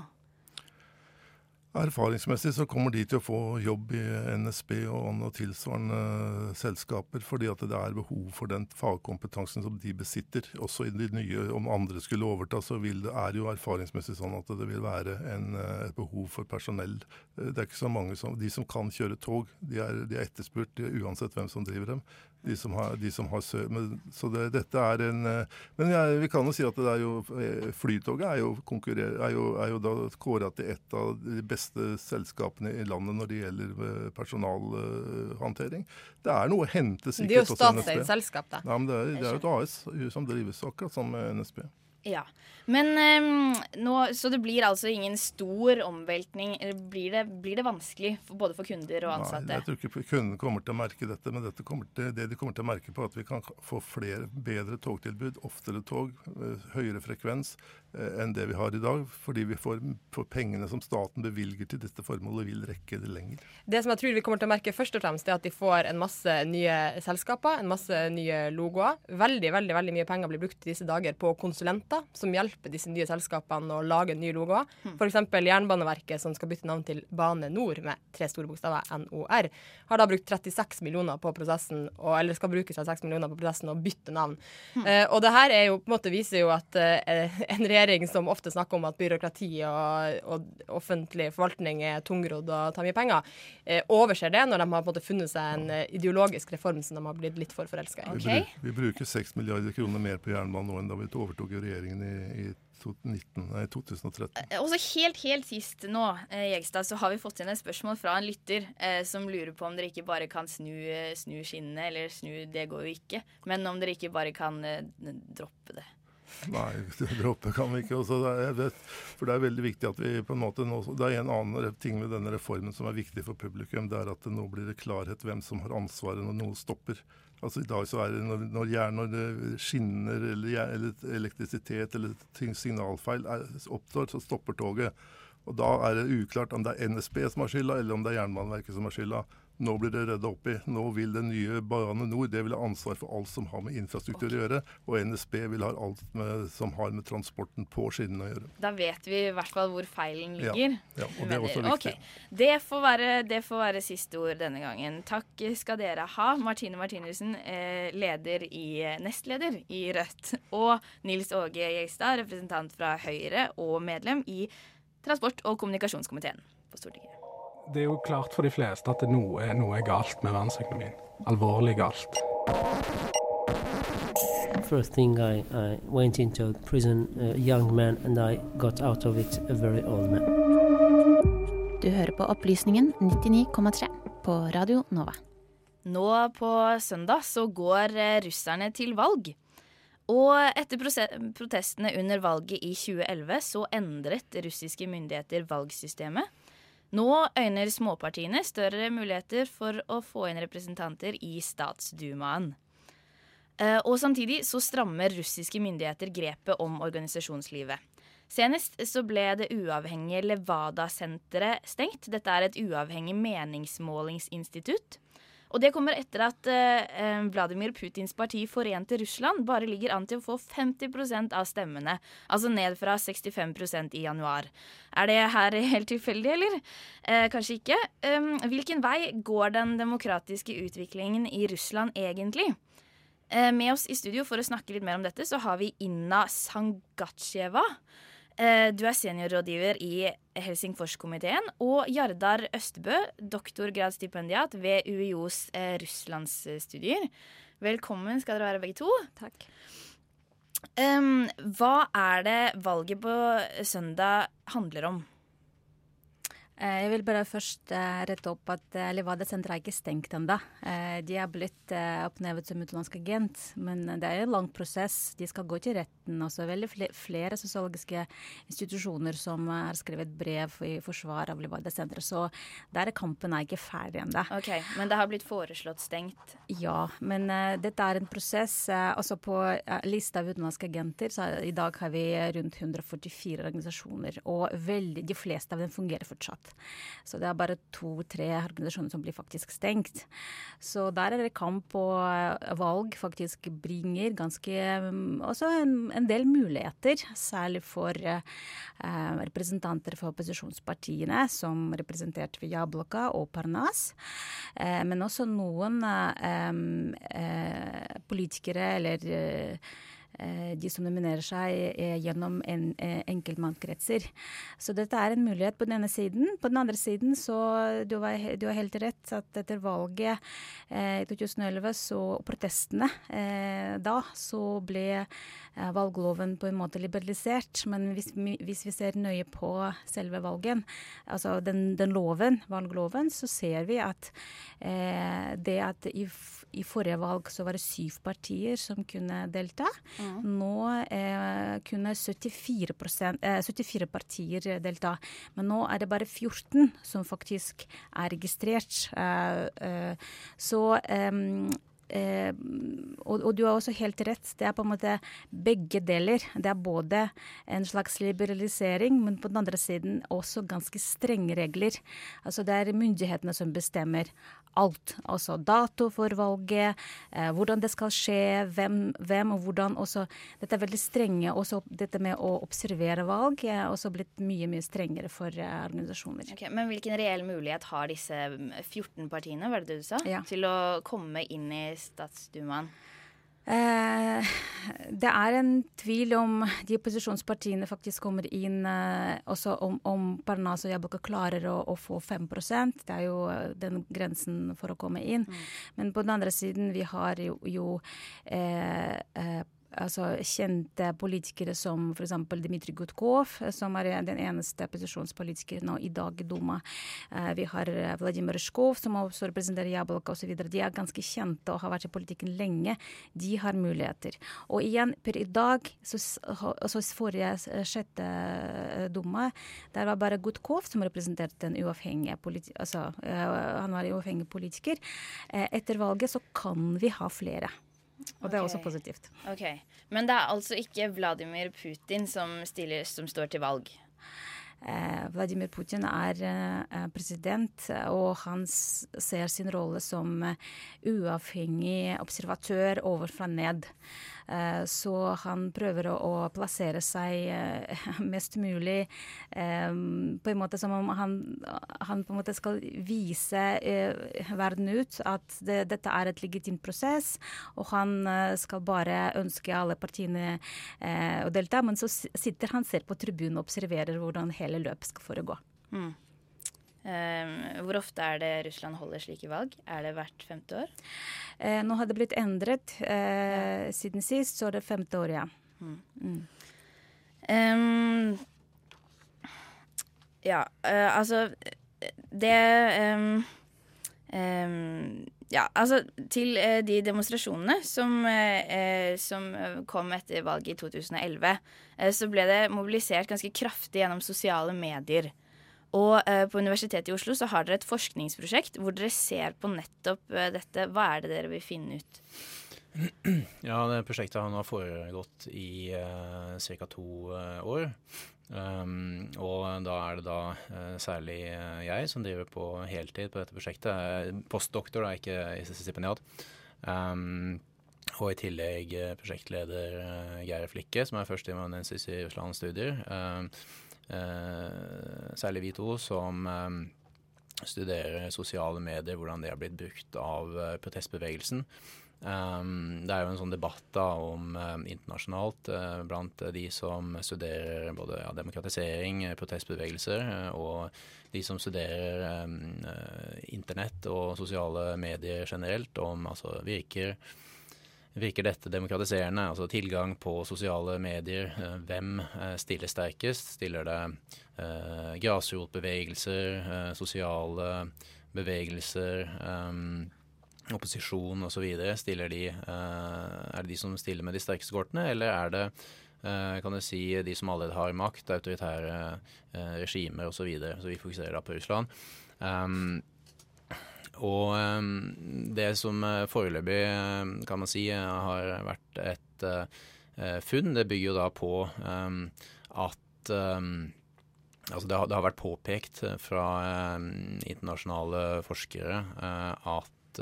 Erfaringsmessig så kommer de til å få jobb i NSB og tilsvarende selskaper, fordi at det er behov for den fagkompetansen som de besitter. Også i de nye, om andre skulle overta, så vil er jo erfaringsmessig sånn at det vil være en, et behov for personell. Det er ikke så mange som, De som kan kjøre tog, de er, de er etterspurt uansett hvem som driver dem de som har, de som har sø... Men, så det, dette er en eh, Men jeg, vi kan jo si at det er jo eh, Flytoget er jo, er jo, er jo da kåra til et av de beste selskapene i landet når det gjelder eh, personalhåndtering. Det er noe å hente sikkert. Det er jo statseid selskap, da. Nei, men det er, det er jo et AS som drives akkurat som NSB. Ja. Men um, nå, Så det blir altså ingen stor omveltning? Blir det, blir det vanskelig for, både for kunder og ansatte? Nei, jeg tror ikke kundene kommer til å merke dette. Men dette til, det de kommer til å merke på, at vi kan få flere, bedre togtilbud, oftere tog, eh, høyere frekvens eh, enn det vi har i dag. Fordi vi får, får, pengene som staten bevilger til dette formålet, vil rekke det lenger. Det som jeg tror vi kommer til å merke først og fremst, er at de får en masse nye selskaper, en masse nye logoer. Veldig, veldig, veldig mye penger blir brukt i disse dager på konsulenter som hjelper disse nye selskapene å lage nye logoer. Mm. F.eks. Jernbaneverket, som skal bytte navn til Bane Nor med tre store bokstaver, NOR, har da brukt 36 millioner på prosessen, og, eller skal bruke 36 millioner på prosessen og bytte navn. Mm. Eh, og det her er jo, på en måte viser jo at eh, en regjering som ofte snakker om at byråkrati og, og offentlig forvaltning er tungrodd og tar mye penger, eh, overser det når de har på en måte funnet seg en ideologisk reform som de har blitt litt for forelska i. Okay. Vi, bruker 6 milliarder kroner mer på jernbanen nå enn da vi overtok regjeringen i, i 2019, nei, 2013. Også og så helt, helt sist nå, eh, Jegstad, så har vi fått inn et spørsmål fra en lytter eh, som lurer på om dere ikke bare kan snu, eh, snu skinnene, eller snu Det går jo ikke. Men om dere ikke bare kan eh, droppe det. Nei, [LAUGHS] droppe kan vi ikke. Også, vet, for det er veldig viktig at vi på en måte nå, Det er en annen ting med denne reformen som er viktig for publikum. Det er at det nå blir det klarhet hvem som har ansvaret når noe stopper. Altså I dag så er det når, når, når skinner eller, eller, elektrisitet eller signalfeil er, oppstår, så stopper toget. Og Da er det uklart om det er NSB som har skylda, eller om det er Jernbaneverket som har skylda. Nå blir det redda opp i. Nå vil den nye Bane NOR det vil ha ansvar for alt som har med infrastruktur okay. å gjøre. Og NSB vil ha alt med, som har med transporten på skinnene å gjøre. Da vet vi i hvert fall hvor feilen ligger. Ja, ja og det er også viktig. Okay. Det, får være, det får være siste ord denne gangen. Takk skal dere ha, Martine Martinussen, eh, leder i, nestleder i Rødt, og Nils Åge Jegstad, representant fra Høyre og medlem i transport- og kommunikasjonskomiteen på Stortinget det er jo klart for de fleste at noe, noe er galt med verdensøkonomien. Alvorlig galt. First thing I, I went into prison, a young man, and I got out of it a very old man. Du hører på Opplysningen 99,3 på Radio Nova. Nå på søndag så går eh, russerne til valg. Og etter protestene under valget i 2011 så endret russiske myndigheter valgsystemet. Nå øyner småpartiene større muligheter for å få inn representanter i statsdumaen. Eh, og samtidig så strammer russiske myndigheter grepet om organisasjonslivet. Senest så ble det uavhengige Levada-senteret stengt. Dette er et uavhengig meningsmålingsinstitutt. Og det kommer etter at eh, Vladimir Putins parti Forente Russland bare ligger an til å få 50% av stemmene. Altså ned fra 65% i januar. Er det her [LAUGHS] helt tilfeldig, eller? Eh, kanskje ikke. Eh, hvilken vei går den demokratiske utviklingen i Russland egentlig? Eh, med oss i studio for å snakke litt mer om dette, så har vi Inna Sangatsjeva. Eh, du er seniorrådgiver i Helsingforskomiteen, og Jardar Østebø, doktorgradsstipendiat ved UiOs eh, russlandsstudier. Velkommen skal dere være, begge to. Takk. Um, hva er det valget på søndag handler om? Eh, Jeg vil bare først eh, rette opp at eh, Levada-senteret er ikke stengt ennå. De er blitt oppnevnt som utenlandsk agent, men det er en lang prosess. De skal gå til retten. Også veldig flere sosiologiske institusjoner som har skrevet brev i forsvar av Levada-senteret. Så der er kampen er ikke ferdig ennå. Okay, men det har blitt foreslått stengt? Ja, men dette er en prosess. Også altså på lista av utenlandske agenter, så i dag har vi rundt 144 organisasjoner. Og veldig, de fleste av dem fungerer fortsatt. Så det er bare to-tre organisasjoner som blir faktisk stengt. Så der er det kamp, og valg faktisk bringer ganske også en, en del muligheter. Særlig for representanter for opposisjonspartiene, som representert ved Jablokka og Parnas. men også noen eh, politikere eller eh, de som nominerer seg gjennom en, enkeltmannkretser. Så dette er en mulighet på den ene siden. På den andre siden så du har, helt rett at etter valget i 2011 så protestene eh, da så ble eh, valgloven på en måte liberalisert. Men hvis, hvis, vi ser nøye på selve valgen, altså den, den loven, valgloven, så ser vi at eh, det at i, i forrige valg så var det syv partier som kunne delta. Mm. Nå eh, kunne 74, eh, 74, partier delta, men nå er det bare 14 som faktisk er registrert. Eh, så Eh, og, og, du har også helt rett. Det er på en måte begge deler. Det er både en slags liberalisering, men på den andre siden også ganske strenge regler. Altså det er myndighetene som bestemmer alt. Altså dato for valget, eh, hvordan det skal skje, hvem, hvem, og hvordan. Også, dette er veldig strenge. Også dette med å observere valg er også blitt mye mye strengere for eh, organisasjoner. Okay, men hvilken reell mulighet har disse 14 partiene, var det det du sa, ja. til å komme inn i Statsdumaen? Eh, det er en tvil om de opposisjonspartiene faktisk kommer inn eh, også om, om Parnas og Jabloko klarer å, å, få 5% Det er jo den grensen for å komme inn. Mm. Men på den andre siden, vi har jo, jo eh, eh altså kjente politikere som f.eks. Dmitrij Gutkov, som er den eneste opposisjonspolitikeren nå i dag i Duma. Uh, vi har Vladimir Rysjkov, som også representerer Jabloko osv. De er ganske kjente og har vært i politikken lenge. De har muligheter. Og igjen, per i dag, så, så forrige sjette Duma, der var bare Gutkov som representerte en uavhengig politiker. altså, han var en uavhengig politiker. Etter valget så kan vi ha flere. Og okay. det er også positivt. Ok, Men det er altså ikke Vladimir Putin som, stiller, som står til valg? Eh, Vladimir Putin er eh, president, og han ser sin rolle som uavhengig observatør overfra ned. Eh, så han prøver å, plassere seg eh, [LAUGHS] mest mulig eh, på en måte som om han, han på en måte skal vise verden ut at det, dette er et legitimt prosess, og han skal bare ønske alle partiene å delta. Men så sitter han selv på tribunen og observerer hvordan hele løpet skal foregå. Mm. Um, hvor ofte er det Russland holder slike valg? Er det hvert femte år? Eh, nå har det blitt endret. Eh, ja. Siden sist så er det femte år, ja. Mm. Mm. Um, ja, uh, altså Det um, Ja, altså til uh, de demonstrasjonene som, uh, som, kom etter valget i 2011, så ble det mobilisert ganske kraftig gjennom sosiale medier. Og eh, på Universitetet i Oslo så har dere et forskningsprosjekt hvor dere ser på nettopp eh, dette. Hva er det dere vil finne ut? [CLEARS THROAT] Ja, det prosjektet har nå foregått i uh, ca. to uh, år. Um, og da er det da uh, særlig jeg som driver på heltid på dette prosjektet. Postdoktor, da, ikke stipendiat. Um, og i tillegg prosjektleder Geir Flikke, som er førsteamanuensis i Russland-studier. Um, særlig vi to som um, studerer sosiale medier, hvordan det har blitt brukt av protestbevegelsen. Um, det er jo en sånn debatt da om um, internasjonalt uh, blant de som studerer både ja, demokratisering, protestbevegelser, uh, og de som studerer um, uh, internett og sosiale medier generelt, om altså virker, virker dette demokratiserende? Altså tilgang på sosiale medier. hvem stiller sterkest? Stiller det grasrotbevegelser, sosiale bevegelser? eh, opposisjon osv. Stiller de uh, Er det de som stiller med de sterkeste kortene, eller er det kan du si de som allerede har makt, autoritære regimer osv. Så, videre. så vi fokuserer da på Russland. Um, og um, det som foreløpig, kan man si, har vært et funn, det bygger jo da på um, at Altså det, har, det, har, vært påpekt fra internasjonale forskere at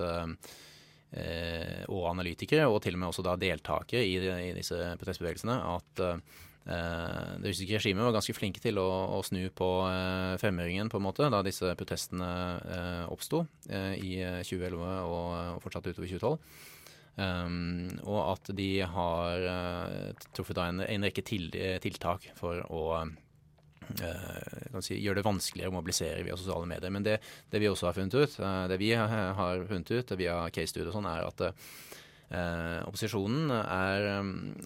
Eh, og analytikere, og til og med også deltakere i, i disse protestbevegelsene, at eh, det russiske regimet var ganske flinke til å, å snu på eh, femøringen på en måte, da disse protestene eh, oppsto eh, i 2011 og, og fortsatt utover 2012. Um, og at de har truffet en, en rekke til, tiltak for å Eh, si, gjør det vanskeligere å mobilisere via sosiale medier. Men det, det vi også har funnet ut, eh, det vi har funnet ut via case studio og sånn, er at Eh, opposisjonen er,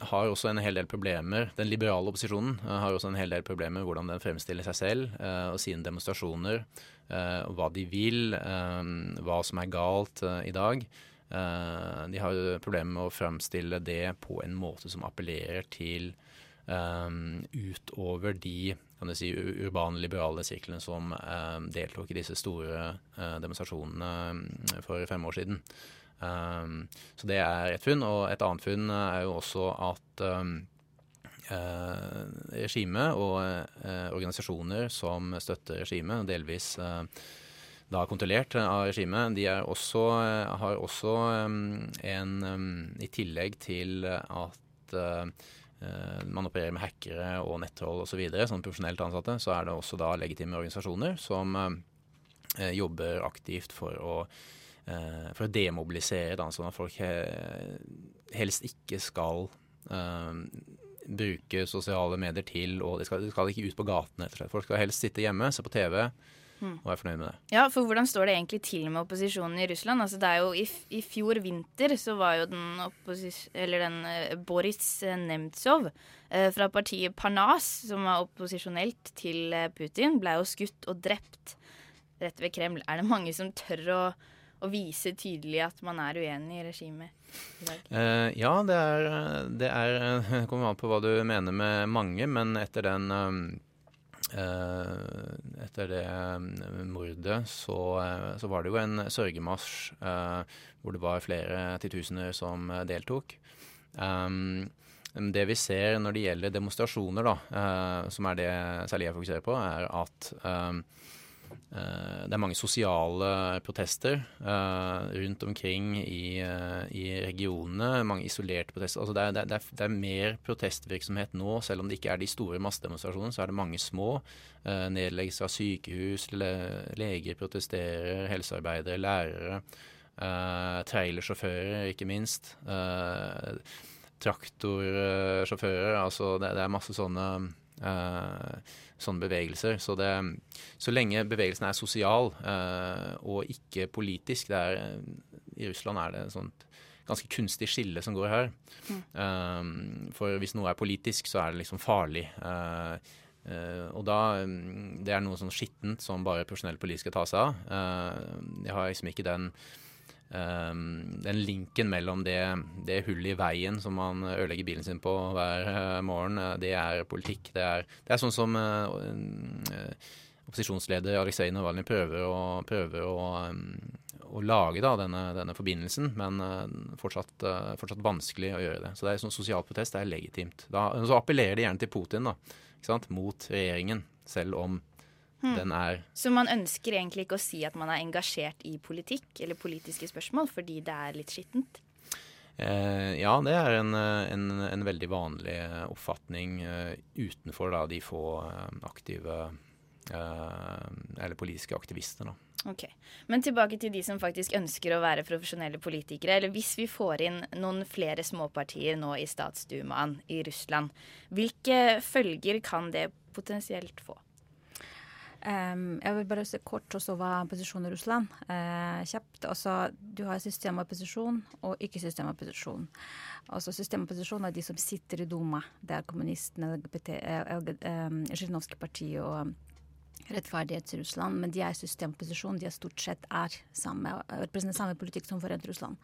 har også en hel del problemer. Den liberale opposisjonen eh, har også en hel del problemer med hvordan den fremstiller seg selv eh, og sine demonstrasjoner. hva de vil, hva som er galt i dag. de har problemer med å fremstille det på en måte som appellerer til utover de kan si, urbane, liberale sirklene som eh, deltok i disse store eh, demonstrasjonene for fem år siden. Um, så det er et funn. Og et annet funn er jo også at um, eh, regimet og eh, organisasjoner som støtter regimet, delvis eh, da kontrollert av regimet, de også, har også um, en I tillegg til at Eh, man opererer med hackere og nettroll osv., sånn profesjonelt ansatte, så er det også da legitime organisasjoner som eh, jobber aktivt for å, eh, for å demobilisere, da, sånn at folk helst ikke skal bruke sosiale medier til og de skal, de skal ikke ut på gatene. Folk skal helst sitte hjemme, se på TV, Mm. og er fornøyd med det. Ja, for hvordan står det egentlig til med opposisjonen i Russland? Altså, det er jo i, i fjor vinter så var jo den, eller den eh, Boris Nemtsov fra partiet Parnas, som var opposisjonelt til Putin, ble jo skutt og drept rett ved Kreml. Er det mange som tør å, å vise tydelig at man er uenig i regimet i dag? ja, det er, det er [LAUGHS] kommer an på hva du mener med mange, men etter den um, Uh, etter det eh, mordet så, uh, så, var det jo en sørgemarsj hvor det var flere titusener som deltok. det vi ser når det gjelder demonstrasjoner, da, som er det særlig jeg fokuserer på, er at det er mange sosiale protester uh, rundt omkring i, uh, i, regionene. Mange isolerte protester. Altså det, er, det, er, det, er, mer protestvirksomhet nå, selv om det ikke er de store massedemonstrasjonene. Så er det mange små. Uh, nedleggelse av sykehus, le, leger protesterer, helsearbeidere, lærere. trailersjåfører, ikke minst. traktorsjåfører. altså det, det, er masse sånne sånne bevegelser. Så, det, så lenge bevegelsen er sosial uh, og ikke politisk er, I Russland er det et sånt ganske kunstig skille som går her. Mm. Um, for hvis noe er politisk, så er det liksom farlig. Uh, og da Det er noe sånn skittent som bare profesjonelle politikere tar seg av. Uh, jeg har liksom ikke den den linken mellom det, det hullet i veien som man ødelegger bilen sin på hver uh, morgen, uh, det er politikk. Det er, det er sånn som uh, opposisjonsleder Aleksej Navalnyj prøver å, prøver å, å lage da, denne, denne, forbindelsen, men fortsatt, fortsatt, vanskelig å gjøre det. Så det er sånn sosial protest det er legitimt. Da, så appellerer de gjerne til Putin da, mot regjeringen, selv om hmm. den er Så man ønsker egentlig ikke å si at man er engasjert i politikk eller politiske spørsmål fordi det er litt skittent? Eh, ja, det er en, en, en veldig vanlig oppfatning uh, utenfor da, de få aktive uh, eller politiske aktivister. Da. Ok, Men tilbake til de som faktisk ønsker å være profesjonelle politikere. eller Hvis vi får inn noen flere småpartier nå i statsdumaen i Russland, hvilke følger kan det potensielt få? Um, jeg vil bare se kort også hva posisjonen i Russland. Uh, kjapt. Altså, du har systemopposisjon og ikke-systemopposisjon. Altså, systemopposisjon er de som sitter i Duma. Er kommunistene, LGBT, uh, uh, partiet og Rettferdighetsrussland, men de er i systemposisjon. De er stort sett er samme, representerer samme politikk som Forent Russland.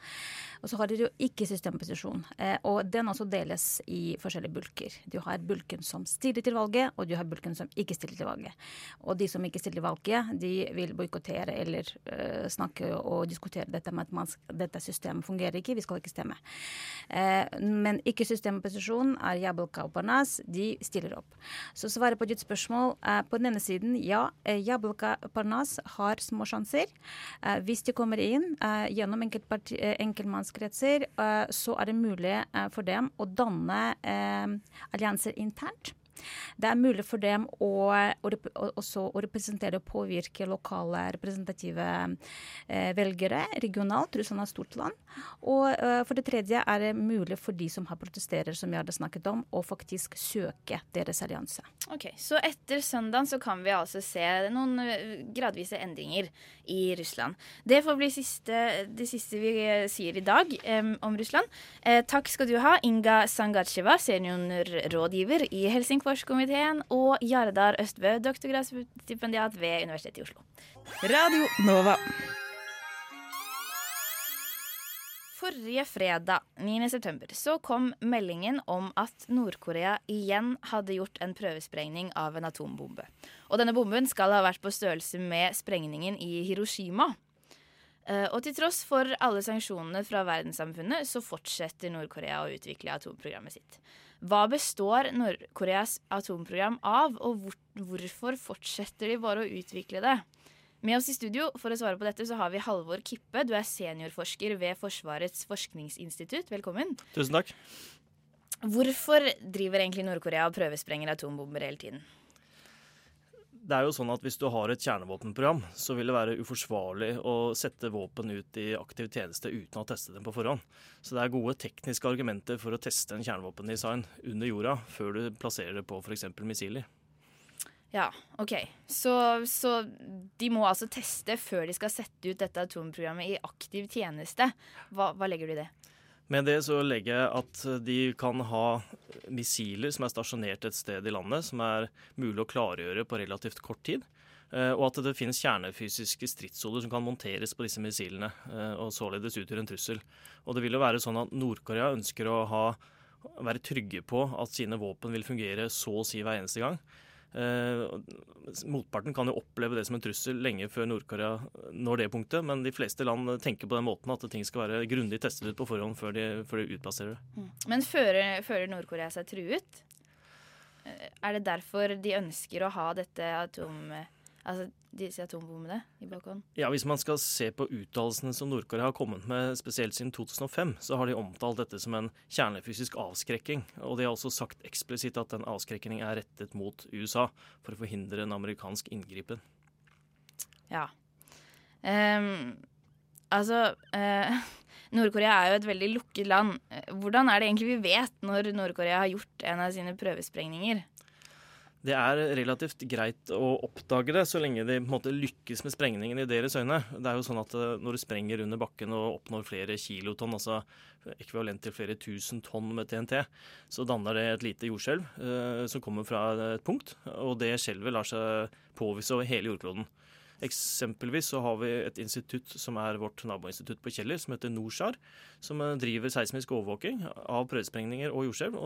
Og så har de jo ikke systemposisjon, eh, og den også deles i forskjellige bulker. Du har bulken som stiller til valget, og du har bulken som ikke stiller til valget. Og de som ikke stiller til valget, de vil boikottere eller uh, snakke og diskutere dette med at man, dette systemet fungerer ikke, vi skal ikke stemme. Uh, men ikke systemposisjon er Jablka og Parnas, de stiller opp. Så svaret på ditt spørsmål, er på den ene siden, ja ja, eh, Jablka Parnas har små sjanser. Eh, hvis de kommer inn eh, gjennom enkeltmannskretser, så er det mulig for dem å danne allianser internt. Det er mulig for dem å, å, også å representere og påvirke lokale representative eh, velgere regionalt. Russland er et stort land. Og eh, for det tredje er det mulig for de som har protesterer, som jeg hadde snakket om, å faktisk søke deres allianse. Ok, Så etter søndag så kan vi altså se noen eh, gradvise endringer i Russland. Det får bli siste, det siste vi eh, sier i dag eh, om Russland. Eh, takk skal du ha, Inga Sangacheva, seniorrådgiver i Helsingfors Forskerkomiteen og Jardar Østbø, doktorgradsstipendiat ved Universitetet i Oslo. Radio Nova. Forrige fredag, 9.9, så kom meldingen om at Nord-Korea igjen hadde gjort en prøvesprengning av en atombombe. Og denne bomben skal ha vært på størrelse med sprengningen i Hiroshima. Eh, og til tross for alle sanksjonene fra verdenssamfunnet, så fortsetter Nord-Korea å utvikle atomprogrammet sitt. Hva består Nord-Koreas atomprogram av, og hvor, hvorfor fortsetter de bare å utvikle det? Med oss i studio for å svare på dette så har vi Halvor Kippe. Du er seniorforsker ved Forsvarets forskningsinstitutt. Velkommen. Tusen takk. Hvorfor driver egentlig Nord-Korea og prøvesprenger atombomber hele tiden? Det er jo sånn at Hvis du har et kjernevåpenprogram, så vil det være uforsvarlig å sette våpen ut i aktiv tjeneste uten å teste dem på forhånd. Så det er gode tekniske argumenter for å teste en kjernevåpendesign under jorda før du plasserer det på f.eks. missiler. Ja, OK. Så, så, de må altså teste før de skal sette ut dette atomprogrammet i aktiv tjeneste. Hva, hva legger du i det? Med det så legger jeg at de kan ha missiler som er stasjonert et sted i landet, som er mulig å klargjøre på relativt kort tid. Eh, og at det finnes kjernefysiske stridshoder som kan monteres på disse missilene, eh, og således utgjør en trussel. Og det vil jo være sånn at Nord-Korea ønsker å ha, være trygge på at sine våpen vil fungere så å si hver eneste gang. Eh, motparten kan jo oppleve det som en trussel lenge før Nord-Korea når det punktet, men de fleste land tenker på den måten at ting skal være grundig testet ut på forhånd før de, før de utplasserer det. Mm. Men føler, fører Nord-Korea seg truet? Eh, er det derfor de ønsker å ha dette atom altså disse atombommene i bakhånd? Ja, Hvis man skal se på uttalelsene som Nord-Korea har kommet med, spesielt siden 2005, så har de omtalt dette som en kjernefysisk avskrekking. Og de har også sagt eksplisitt at den avskrekkingen er rettet mot USA for å forhindre en amerikansk inngripen. Ja. Um, altså uh, [LAUGHS] Nord-Korea er jo et veldig lukket land. Hvordan er det egentlig vi vet når Nord-Korea har gjort en av sine prøvesprengninger? Det er relativt greit å oppdage det, så lenge de på en måte lykkes med sprengningen i deres øyne. Det er jo sånn at eh, Når du sprenger under bakken og oppnår flere kilotonn, altså ekvivalent til flere tusen tonn med TNT, så danner det et lite jordskjelv eh, som kommer fra et punkt. Og det skjelvet lar seg påvise over hele jordkloden. Eksempelvis så har vi et institutt som er vårt naboinstitutt på Kjeller, som heter NORSAR, som eh, driver seismisk overvåking av prøvesprengninger og jordskjelv.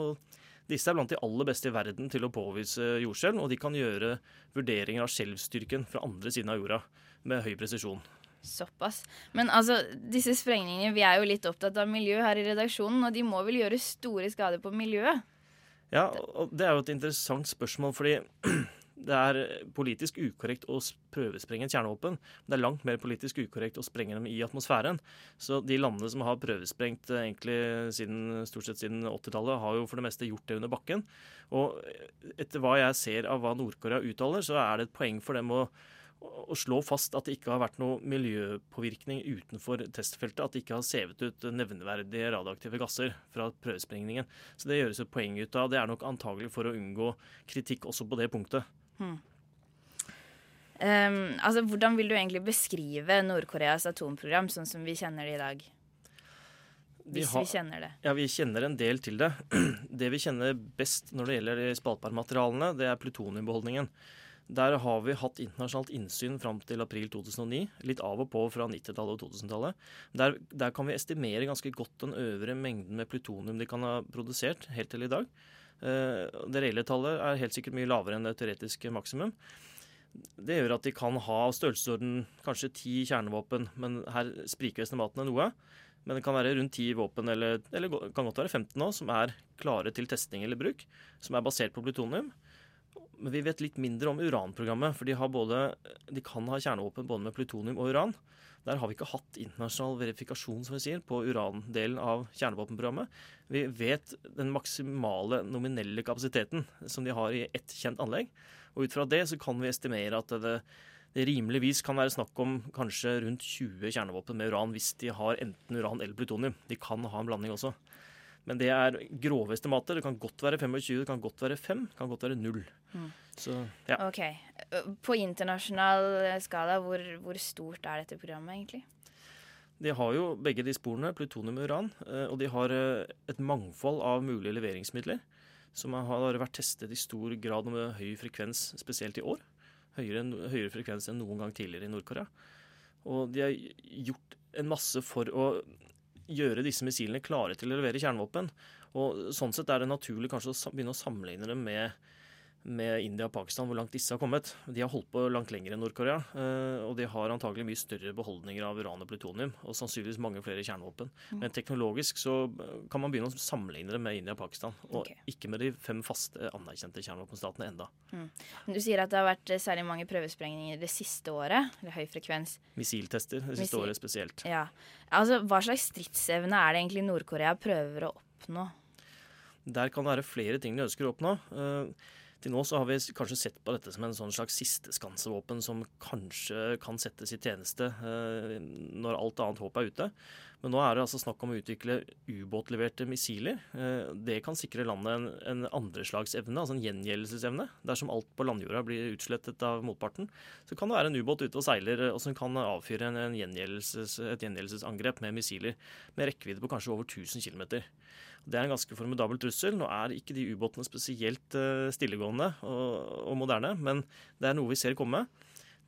Disse er blant de aller beste i verden til å påvise jordskjelv, og de kan gjøre vurderinger av skjelvstyrken fra andre siden av jorda med høy presisjon. Såpass. Men altså, disse sprengningene Vi er jo litt opptatt av miljø her i redaksjonen, og de må vel gjøre store skader på miljøet? Ja, og det er jo et interessant spørsmål, fordi [CLEARS THROAT] det er politisk ukorrekt å prøvesprenge et kjernevåpen. Det er langt mer politisk ukorrekt å sprenge dem i atmosfæren. Så de landene som har prøvesprengt eh, egentlig siden, stort sett siden 80-tallet, har jo for det meste gjort det under bakken. Og etter hva jeg ser av hva Nord-Korea uttaler, så er det et poeng for dem å å slå fast at det ikke har vært noe miljøpåvirkning utenfor testfeltet. At det ikke har sevet ut nevneverdige radioaktive gasser fra prøvesprengningen. Så det gjøres et poeng ut av. Det er nok antagelig for å unngå kritikk også på det punktet. Hmm. Ehm, altså, hvordan vil du egentlig beskrive Nord-Koreas atomprogram sånn som vi kjenner det i dag? Hvis har- vi kjenner det. Ja, vi kjenner en del til det. [CLEARS THROAT] Det vi kjenner best når det gjelder de spaltbarmaterialene, det er plutoniumbeholdningen. Der har vi hatt internasjonalt innsyn fram til april 2009, litt av og på fra 90-tallet og 2000-tallet. Der, der kan vi estimere ganske godt den øvre mengden med plutonium de kan ha produsert helt til i dag. Eh, Det reelle tallet er helt sikkert mye lavere enn det teoretiske maksimum. Det gjør at de kan ha størrelsesorden kanskje ti kjernevåpen, men her spriker estimatene noe. Men det kan være rundt ti våpen, eller, eller kan godt være 15 nå, som er klare til testing eller bruk, som er basert på plutonium. Men vi vet litt mindre om uranprogrammet, for de, både, de kan ha kjernevåpen både med plutonium og uran. Der har vi ikke hatt internasjonal verifikasjon som vi sier, på urandelen av kjernevåpenprogrammet. Vi vet den maksimale nominelle kapasiteten som de har i ett kjent anlegg. Og ut fra det så kan vi estimere at det, det rimeligvis kan være snakk om kanskje rundt 20 kjernevåpen med uran hvis de har enten uran eller plutonium. De kan ha en blanding også. Men det er grove estimater. Det kan godt være 25, det kan godt være 5, det kan godt være 0. Mm. Så ja. Ok. På internasjonal skala, hvor, hvor stort er dette programmet egentlig? De har jo begge de sporene, plutonium og uran, eh, og de har eh, et mangfold av mulige leveringsmidler som har vært testet i stor grad med høy frekvens, spesielt i år. Høyere, høyere frekvens enn noen gang tidligere i Nord-Korea. Og de har gjort en masse for å gjøre disse missilene klare til å levere kjernevåpen. Og sånn sett er det naturlig kanskje å begynne å sammenligne dem med, med India og Pakistan, hvor langt disse har kommet. De har holdt på langt lenger enn Nord-Korea, eh, og de har antagelig mye større beholdninger av uran og plutonium, og sannsynligvis mange flere kjernevåpen. Mm. Men teknologisk så eh, kan man begynne å sammenligne det med India og Pakistan, og ikke med de fem faste anerkjente kjernevåpenstatene enda. Mm. Du sier at det har vært eh, særlig mange prøvesprengninger det siste året, eller høy frekvens. Missiltester det siste Missil- året spesielt. Ja. Altså, Hva slags stridsevne er det egentlig Nord-Korea prøver å oppnå? Der kan det være flere ting de ønsker å oppnå. Til nå så har vi kanskje sett på dette som en sånn slags sisteskansevåpen som kanskje kan settes i tjeneste eh, når alt annet håp er ute. Men nå er det altså snakk om å utvikle ubåtleverte missiler. Eh, det kan sikre landet en, en andreslagsevne, altså en gjengjeldelsesevne. Dersom alt på landjorda blir utslettet av motparten, så kan det være en ubåt ute og seiler eh, og som kan avfyre en, en gjengjeldelses, et gjengjeldelsesangrep med missiler med rekkevidde på kanskje over 1000 km. Det er en ganske formidabel trussel. Nå er ikke de ubåtene spesielt eh, stillegående og, og moderne, men det er noe vi ser komme.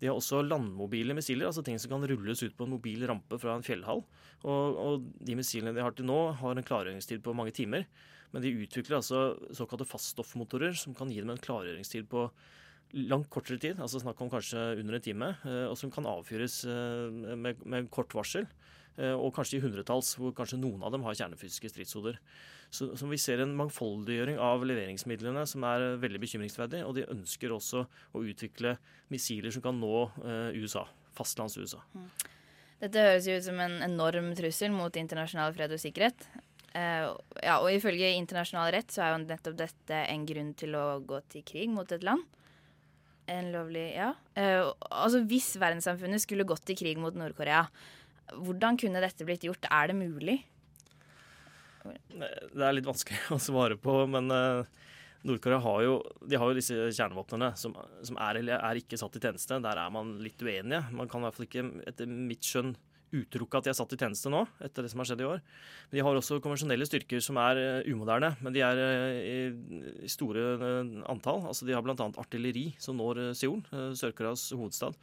De har også landmobile missiler, altså ting som kan rulles ut på en mobil rampe fra en fjellhall. Og, og de missilene de har til nå, har en klargjøringstid på mange timer. Men de utvikler altså såkalte faststoffmotorer som kan gi dem en klargjøringstid på langt kortere tid, altså snakk om kanskje under en time, eh, og som kan avfyres eh, med, med kort varsel. Eh, Og kanskje i hundretalls, hvor kanskje noen av dem har kjernefysiske stridshoder. Så, så vi ser en mangfoldiggjøring av leveringsmidlene som er veldig bekymringsverdig. Og de ønsker også å utvikle missiler som kan nå eh, USA. Fastlands-USA. Dette høres jo ut som en enorm trussel mot internasjonal fred og sikkerhet. Eh, ja, og ifølge internasjonal rett så er jo nettopp dette en grunn til å gå til krig mot et land. En lovlig Ja. Eh, altså hvis verdenssamfunnet skulle gått til krig mot Nord-Korea, hvordan kunne dette blitt gjort? Er det mulig? Det er litt vanskelig [LAUGHS] å svare på, men eh, Nord-Korea har har jo disse kjernevåpnene som, som er eller er ikke satt i tjeneste. Der er man litt uenige. Man kan i hvert fall ikke, etter mitt skjønn, utelukke at de er satt i tjeneste nå, etter det som har skjedd i år. Men de har også konvensjonelle styrker som er eh, umoderne, men de er eh, i, store antall. Altså De har bl.a. artilleri som når Seoul, Sør-Koreas hovedstad.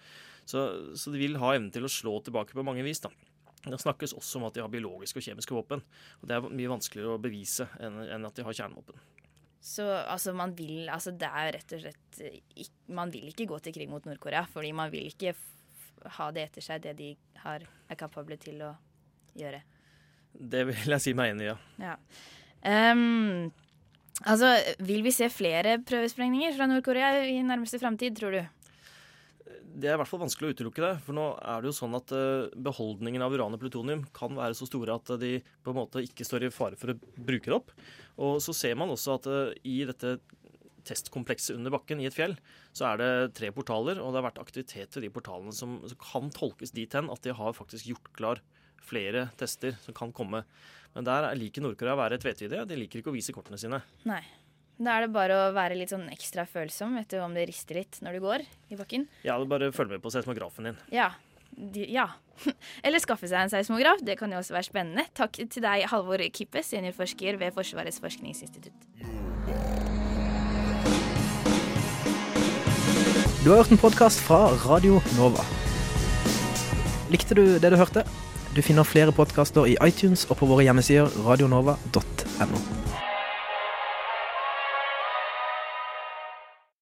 Så, så de vil ha evnen til å slå tilbake på mange vis. da. Det snakkes også om at de har biologiske og kjemiske våpen. og Det er mye vanskeligere å bevise enn at de har kjernevåpen. Så altså, man vil Altså, det er rett og slett ikke, Man vil ikke gå til krig mot Nord-Korea, fordi man vil ikke ha det etter seg, det de har, er kapable til å gjøre. Det vil jeg si meg enig i, ja. Ja. Um, altså, vil vi se flere prøvesprengninger fra Nord-Korea i nærmeste framtid, tror du? Det er i hvert fall vanskelig å utelukke det. For nå er det jo sånn at eh, beholdningen av uran og plutonium kan være så store at de på en måte ikke står i fare for å bruke det opp. Og så ser man også at eh, i dette testkomplekset under bakken i et fjell, så er det tre portaler, og det har vært aktivitet ved de portalene som, kan tolkes dit hen at de har faktisk gjort klar flere tester som kan komme. Men der liker Nord-Korea å være tvetydige. De liker ikke å vise kortene sine. Nei. Da er det bare å være litt sånn ekstra følsom vet du, om det rister litt når du går i bakken. Ja, bare følg med på seismografen din. Ja. De, ja. [LAUGHS] Eller skaffe seg en seismograf. Det kan jo også være spennende. Takk til deg, Halvor Kippe, seniorforsker ved Forsvarets forskningsinstitutt. Du har hørt en podkast fra Radio Nova. Likte du det du hørte? Du finner flere podkaster i iTunes og på våre hjemmesider radionova.no.